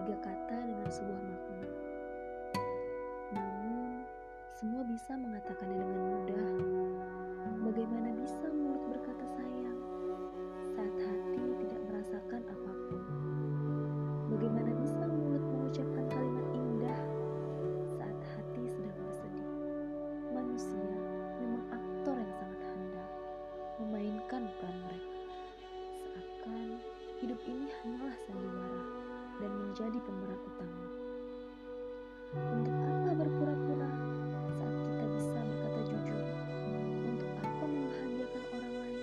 tiga kata dengan sebuah makna. Namun, semua bisa mengatakannya dengan mudah. Bagaimana bisa mulut berkata sayang saat hati tidak merasakan apa pun? Bagaimana bisa mulut mengucapkan kalimat indah saat hati sedang bersedih? Manusia memang aktor yang sangat handal memainkan peran mereka. Seakan hidup ini hanyalah sandiwara dan menjadi pemberat utama. Untuk apa berpura-pura saat kita bisa berkata jujur? Untuk apa membahagiakan orang lain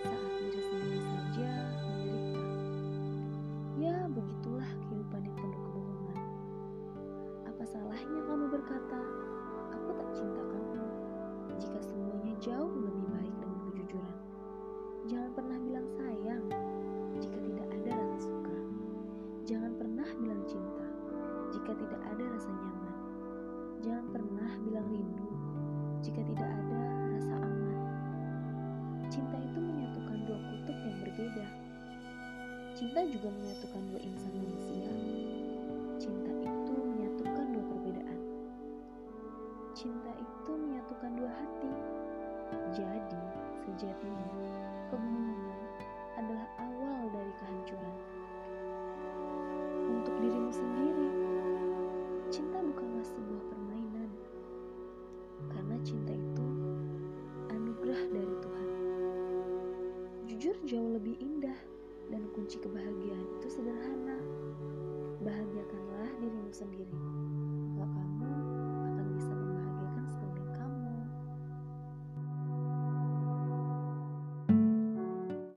saat diri sendiri saja menderita? Ya, begitulah kehidupan yang penuh kebohongan. Apa salahnya kamu berkata, jika tidak ada rasa nyaman. Jangan pernah bilang rindu jika tidak ada rasa aman. Cinta itu menyatukan dua kutub yang berbeda. Cinta juga menyatukan dua insan manusia. Cinta itu menyatukan dua perbedaan. Cinta itu menyatukan dua hati. Jadi, sejatinya jauh lebih indah dan kunci kebahagiaan itu sederhana.